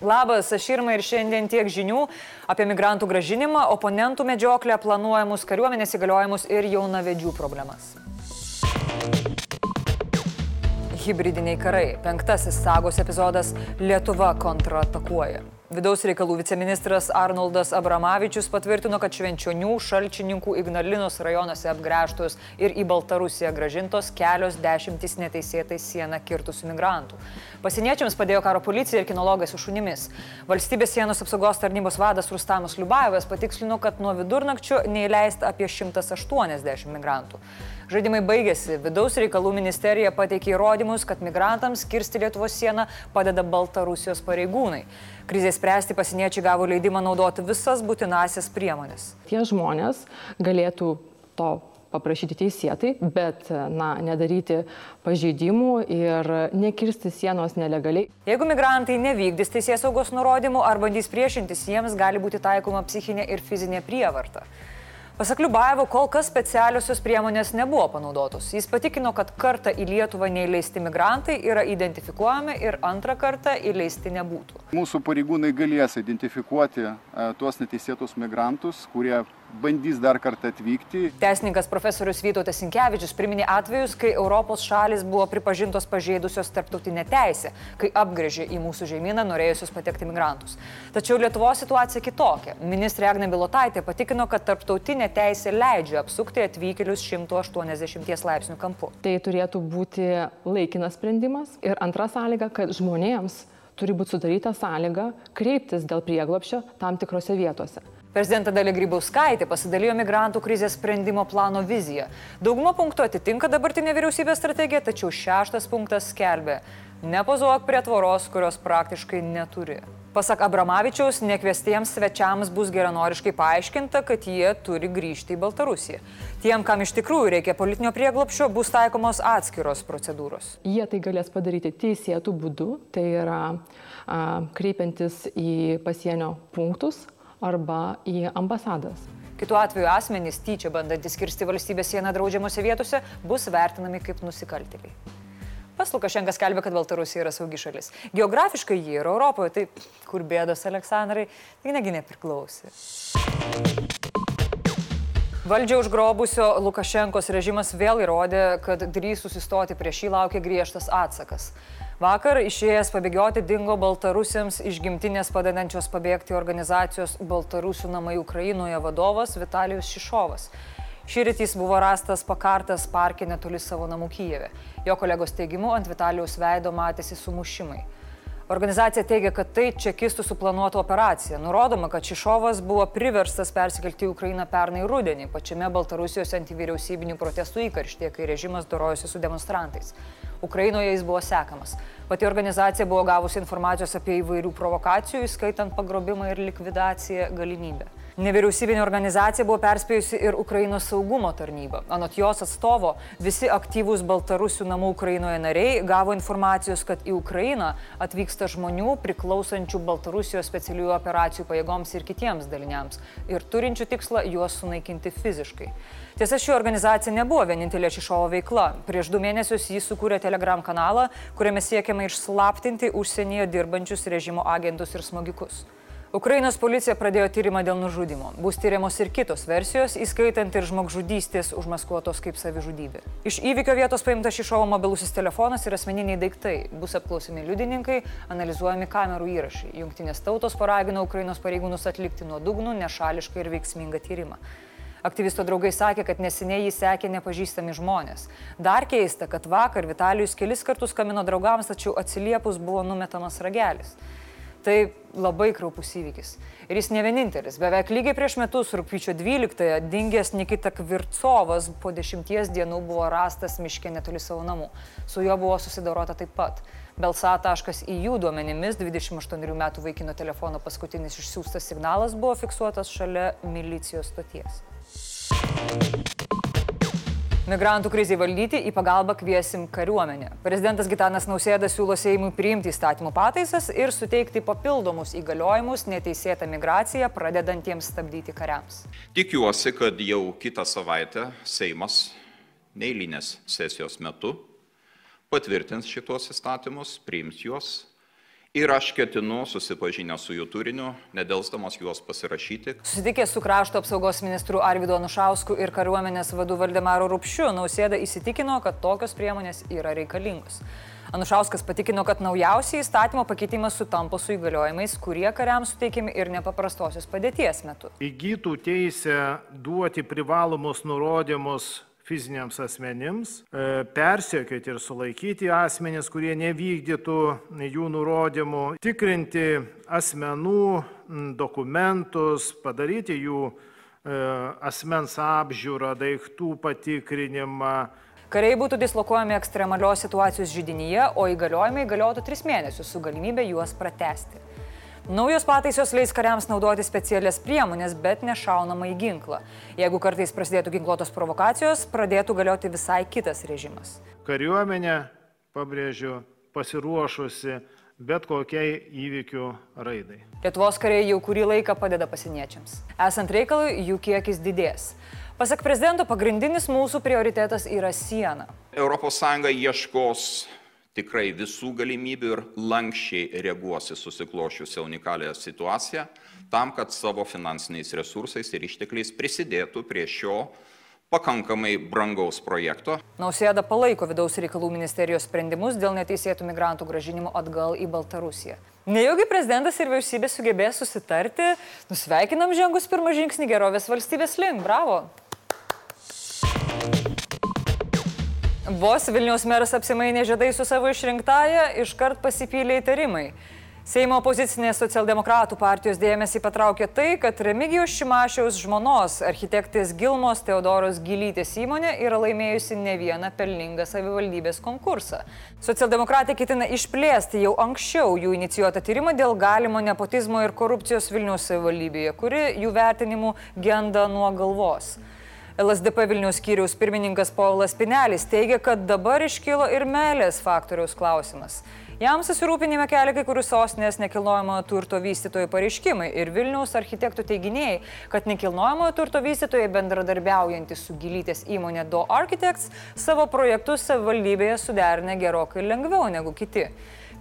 Labas, aš Irma ir šiandien tiek žinių apie migrantų gražinimą, oponentų medžioklę, planuojamus kariuomenės įgaliojimus ir jaunavedžių problemas. Hybridiniai karai. Penktasis sagos epizodas Lietuva kontratakuoja. Vidaus reikalų viceministras Arnoldas Abramavičius patvirtino, kad Švenčionių, Šalčininkų, Ignalinos rajonuose apgręžtos ir į Baltarusiją gražintos kelios dešimtys neteisėtai sieną kirtusių migrantų. Pasieniečiams padėjo karo policija ir kinologai su šunimis. Valstybės sienos apsaugos tarnybos vadas Rustamas Liubajevas patikslino, kad nuo vidurnakčio neįleista apie 180 migrantų. Žaidimai baigėsi. Vidaus reikalų ministerija pateikė įrodymus, kad migrantams kirsti Lietuvos sieną padeda Baltarusijos pareigūnai. Krizės spręsti pasieniečiai gavo leidimą naudoti visas būtinasias priemonės. Tie žmonės galėtų to paprašyti teisėtai, bet na, nedaryti pažeidimų ir nekirsti sienos nelegaliai. Jeigu migrantai nevykdys teisės saugos nurodymų ar bandys priešintis, jiems gali būti taikoma psichinė ir fizinė prievarta. Pasak Liubaevo, kol kas specialiosios priemonės nebuvo panaudotos. Jis patikino, kad kartą į Lietuvą neįleisti migrantai yra identifikuojami ir antrą kartą įleisti nebūtų. Mūsų pareigūnai galės identifikuoti e, tuos neteisėtus migrantus, kurie bandys dar kartą atvykti. Teisininkas profesorius Vytautas Sinkevičius priminė atvejus, kai Europos šalis buvo pripažintos pažeidusios tarptautinę teisę, kai apgrėžė į mūsų žemyną norėjusius patekti migrantus. Tačiau Lietuvos situacija kitokia. Ministrė Agne Bilotaitė patikino, kad tarptautinė teisė leidžia apsukti atvykėlius 180 laipsnių kampu. Tai turėtų būti laikinas sprendimas. Ir antra sąlyga, kad žmonėms turi būti sudaryta sąlyga kreiptis dėl prieglopščio tam tikrose vietose. Prezidentė Dalė Grybauskaitė pasidalijo migrantų krizės sprendimo plano viziją. Dauguma punktų atitinka dabartinė vyriausybės strategija, tačiau šeštas punktas skelbė - nepozuok prie tvoros, kurios praktiškai neturi. Pasak Abramavičiaus, nekviestiems svečiams bus geranoriškai paaiškinta, kad jie turi grįžti į Baltarusiją. Tiem, kam iš tikrųjų reikia politinio prieglopščio, bus taikomos atskiros procedūros. Jie tai galės padaryti teisėtų būdų, tai yra a, kreipiantis į pasienio punktus arba į ambasadas. Kitu atveju asmenys tyčia bandantis kirsti valstybės sieną draudžiamose vietose bus vertinami kaip nusikaltėliai. Pas Lukašenkas skelbia, kad Baltarusija yra saugi šalis. Geografiškai jie yra Europoje, tai kur bėdos Aleksandrai, tai negi nepriklausė. Valdžią užgrobusio Lukašenkos režimas vėl įrodė, kad drįs susistoti prieš jį laukia griežtas atsakas. Vakar išėjęs pabėgioti dingo Baltarusiams iš gimtinės padedančios pabėgti organizacijos Baltarusių namai Ukrainoje vadovas Vitalijus Šišovas. Šįryt jis buvo rastas pakartas parke netoli savo namų Kyjeve. Jo kolegos teigimu ant Vitalijaus veido matėsi sumušimai. Organizacija teigia, kad tai čekistų suplanuota operacija. Nurodoma, kad Šišovas buvo priverstas persikelti į Ukrainą pernai rudenį, pačiame Baltarusijos antivyriausybinių protestų įkarštėje, kai režimas dorojosi su demonstrantais. Ukrainoje jis buvo sekamas. Pati organizacija buvo gavusi informacijos apie įvairių provokacijų, įskaitant pagrobimą ir likvidaciją galimybę. Nevyriausybinė organizacija buvo perspėjusi ir Ukrainos saugumo tarnybą. Anot jos atstovo, visi aktyvūs Baltarusių namų Ukrainoje nariai gavo informacijos, kad į Ukrainą atvyksta žmonių priklausančių Baltarusijos specialiųjų operacijų pajėgoms ir kitiems daliniams ir turinčių tikslą juos sunaikinti fiziškai. Tiesa, ši organizacija nebuvo vienintelė Šišovo veikla. Prieš du mėnesius jis sukūrė Telegram kanalą, kuriame siekiama išslaptinti užsienyje dirbančius režimo agentus ir smogikus. Ukrainos policija pradėjo tyrimą dėl nužudimo. Bus tyriamos ir kitos versijos, įskaitant ir žmogžudystės užmaskuotos kaip savižudybė. Iš įvykio vietos paimta Šišovo mobilusis telefonas ir asmeniniai daiktai. Bus apklausimi liudininkai, analizuojami kamerų įrašai. Junktinės tautos paragino Ukrainos pareigūnus atlikti nuodugnų, nešališką ir veiksmingą tyrimą. Aktyvisto draugai sakė, kad neseniai jį sekė nepažįstami žmonės. Dar keista, kad vakar Vitalijus kelis kartus kamino draugams, tačiau atsiliepus buvo numetamas ragelis. Tai labai kraupus įvykis. Ir jis ne vienintelis. Beveik lygiai prieš metus, rūpiučio 12-ąją, dingęs Nikita Kvircovas po dešimties dienų buvo rastas miške netoli savo namų. Su juo buvo susidorota taip pat. Belsa.eu duomenimis 28 metų vaikino telefono paskutinis išsiųstas signalas buvo fiksuotas šalia milicijos stoties. Migrantų krizai valdyti į pagalbą kviesim kariuomenę. Prezidentas Gitanas Nausėda siūlo Seimui priimti įstatymų pataisas ir suteikti papildomus įgaliojimus neteisėtą migraciją pradedantiems stabdyti kariams. Tikiuosi, kad jau kitą savaitę Seimas neįlinės sesijos metu patvirtins šitos įstatymus, priims juos Ir aš ketinu, susipažinęs su jų turiniu, nedelsdamas juos pasirašyti. Susitikęs su krašto apsaugos ministru Arvido Anušausku ir kariuomenės vadu Valdemaru Rupšiu, Nausėda įsitikino, kad tokios priemonės yra reikalingos. Anušauskas patikino, kad naujausiai įstatymo pakeitimas sutampa su įgaliojimais, kurie kariams suteikiami ir nepaprastosios padėties metu. Įgytų teisę duoti privalomus nurodymus fiziniams asmenims, e, persekioti ir sulaikyti asmenys, kurie nevykdytų jų nurodymų, tikrinti asmenų dokumentus, padaryti jų e, asmens apžiūrą, daiktų patikrinimą, Kariai būtų dislokuojami ekstremalios situacijos židinyje, o įgaliojimai galiotų 3 mėnesius su galimybė juos pratesti. Naujos pataisos leis kariams naudoti specialias priemonės, bet nešaunamą į ginklą. Jeigu kartais prasidėtų ginkluotos provokacijos, pradėtų galioti visai kitas režimas. Kariuomenė, pabrėžiu, pasiruošusi bet kokiai įvykių raidai. Lietuvos kariai jau kurį laiką padeda pasieniečiams. Esant reikalui, jų kiekis didės. Pasak prezidento, pagrindinis mūsų prioritetas yra siena. ES ieškos tikrai visų galimybių ir lankščiai reaguos į susiklošiusią unikalią situaciją, tam, kad savo finansiniais resursais ir ištekliais prisidėtų prie šio pakankamai brangaus projekto. Nausėda palaiko vidaus reikalų ministerijos sprendimus dėl neteisėtų migrantų gražinimo atgal į Baltarusiją. Nejaugi prezidentas ir vyriausybė sugebės susitarti, nusveikinam žengus pirmą žingsnį gerovės valstybės link, bravo! Vos Vilniaus meras apsimainė žiedai su savo išrinktąją, iškart pasipylė įtarimai. Seimo opozicinės socialdemokratų partijos dėmesį patraukė tai, kad Remigijos Šimašiaus žmonos architektės Gilmos Teodoros Gilytės įmonė yra laimėjusi ne vieną pelningą savivaldybės konkursą. Socialdemokratė ketina išplėsti jau anksčiau jų inicijuotą tyrimą dėl galimo nepotizmo ir korupcijos Vilniaus savivaldybėje, kuri jų vertinimų genda nuo galvos. LSDP Vilniaus skyriaus pirmininkas Paulas Pinelis teigia, kad dabar iškilo ir meilės faktoriaus klausimas. Jam susirūpinime kelia kai kurių sostinės nekilnojamojo turto vystytojų pareiškimai ir Vilniaus architektų teiginiai, kad nekilnojamojo turto vystytojai bendradarbiaujantys su gilytės įmonė Do Architects savo projektus savivaldybėje suderinę gerokai lengviau negu kiti.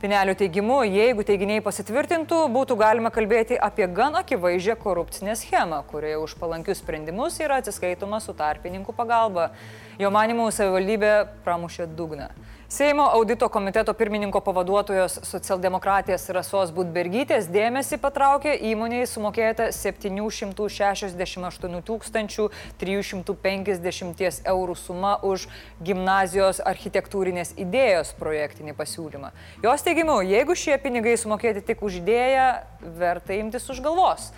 Pinelio teigimu, jeigu teiginiai pasitvirtintų, būtų galima kalbėti apie gan akivaizdžią korupcinę schemą, kurioje už palankius sprendimus yra atsiskaitoma su tarpininkų pagalba. Jo manimų savivaldybė pramušė dugną. Seimo audito komiteto pirmininko pavaduotojos socialdemokratės Rasos Budbergytės dėmesį patraukė įmonėjai sumokėta 768 350 eurų suma už gimnazijos architektūrinės idėjos projektinį pasiūlymą. Jos teigimu, jeigu šie pinigai sumokėti tik už idėją, verta imtis už galvos.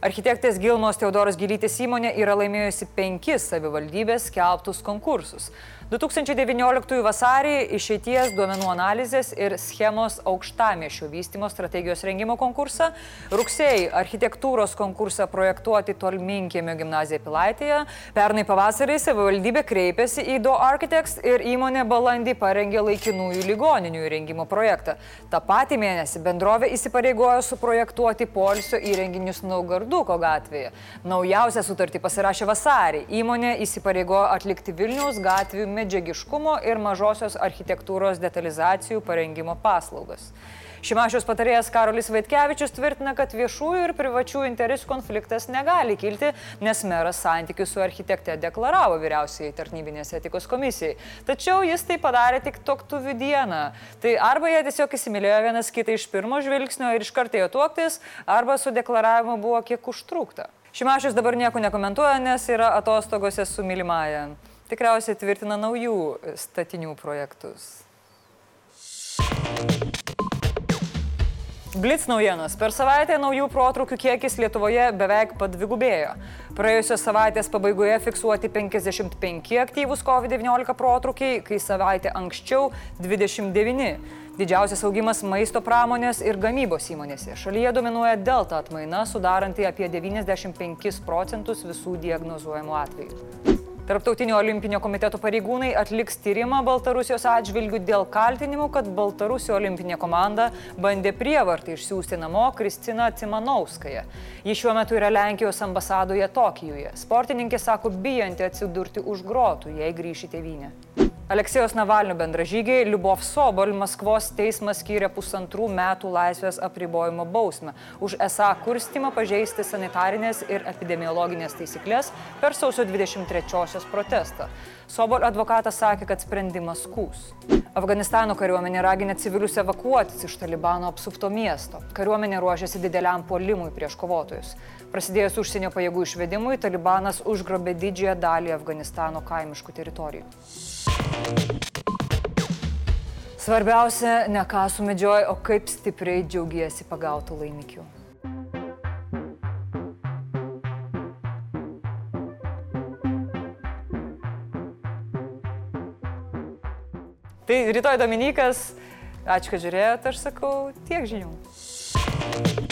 Architektės Gilmos Teodoros Gilytės įmonė yra laimėjusi penkis savivaldybės skelbtus konkursus. 2019 vasarį išeities duomenų analizės ir schemos aukštamiešio vystimo strategijos rengimo konkursą, rugsėjai architektūros konkursą projektuoti Tolminkėmio gimnaziją Pilaitėje, pernai pavasarį savivaldybė kreipėsi į Do Architects ir įmonė balandį parengė laikinųjų ligoninių įrengimo projektą. Ta pati mėnesį bendrovė įsipareigojo suprojektuoti polisio įrenginius Naugarduko gatvėje. Naujausią sutartį pasirašė vasarį. Įmonė įsipareigojo atlikti Vilniaus gatvių medžiagiškumo ir mažosios architektūros detalizacijų parengimo paslaugas. Šimašiaus patarėjas Karolis Vaitkevičius tvirtina, kad viešųjų ir privačių interesų konfliktas negali kilti, nes meras santykių su architekte deklaravo vyriausiai tarnybinės etikos komisijai. Tačiau jis tai padarė tik toktuvių dieną. Tai arba jie tiesiog įsimylėjo vienas kitą iš pirmo žvilgsnio ir iš karto jo tuoktis, arba su deklaravimu buvo kiek užtrukta. Šimašius dabar nieko nekomentuoja, nes yra atostogose su mylimąja tikriausiai tvirtina naujų statinių projektus. Blitz naujienos. Per savaitę naujų protrukių kiekis Lietuvoje beveik padvigubėjo. Praėjusios savaitės pabaigoje fiksuoti 55 aktyvūs COVID-19 protrukiai, kai savaitę anksčiau 29. Didžiausias augimas maisto pramonės ir gamybos įmonėse. Šalyje dominuoja delta atmaina, sudaranti apie 95 procentus visų diagnozuojamų atvejų. Tarptautinio olimpinio komiteto pareigūnai atliks tyrimą Baltarusijos atžvilgių dėl kaltinimų, kad Baltarusio olimpinė komanda bandė prievartą išsiųsti namo Kristiną Cimanauskają. Ji šiuo metu yra Lenkijos ambasadoje Tokijuje. Sportininkė sako bijanti atsidurti už grotų, jei grįžti tėvynę. Aleksėjos Navalnių bendražygiai Liubov Sobol Maskvos teismas skyrė pusantrų metų laisvės apribojimo bausmę už esą kurstimą pažeisti sanitarinės ir epidemiologinės taisyklės per sausio 23-osios protestą. Sobol advokatas sakė, kad sprendimas skūs. Afganistano kariuomenė raginė civilius evakuotis iš Talibano apsupto miesto. Kariuomenė ruošiasi dideliam puolimui prieš kovotojus. Prasidėjus užsienio pajėgų išvedimui, Talibanas užgrobė didžiąją dalį Afganistano kaimiškų teritorijų. Svarbiausia, ne ką sumedžioji, o kaip stipriai džiaugiesi pagautų laimikių. Tai rytoj Dominikas, ačiū, kad žiūrėjote, aš sakau tiek žinių.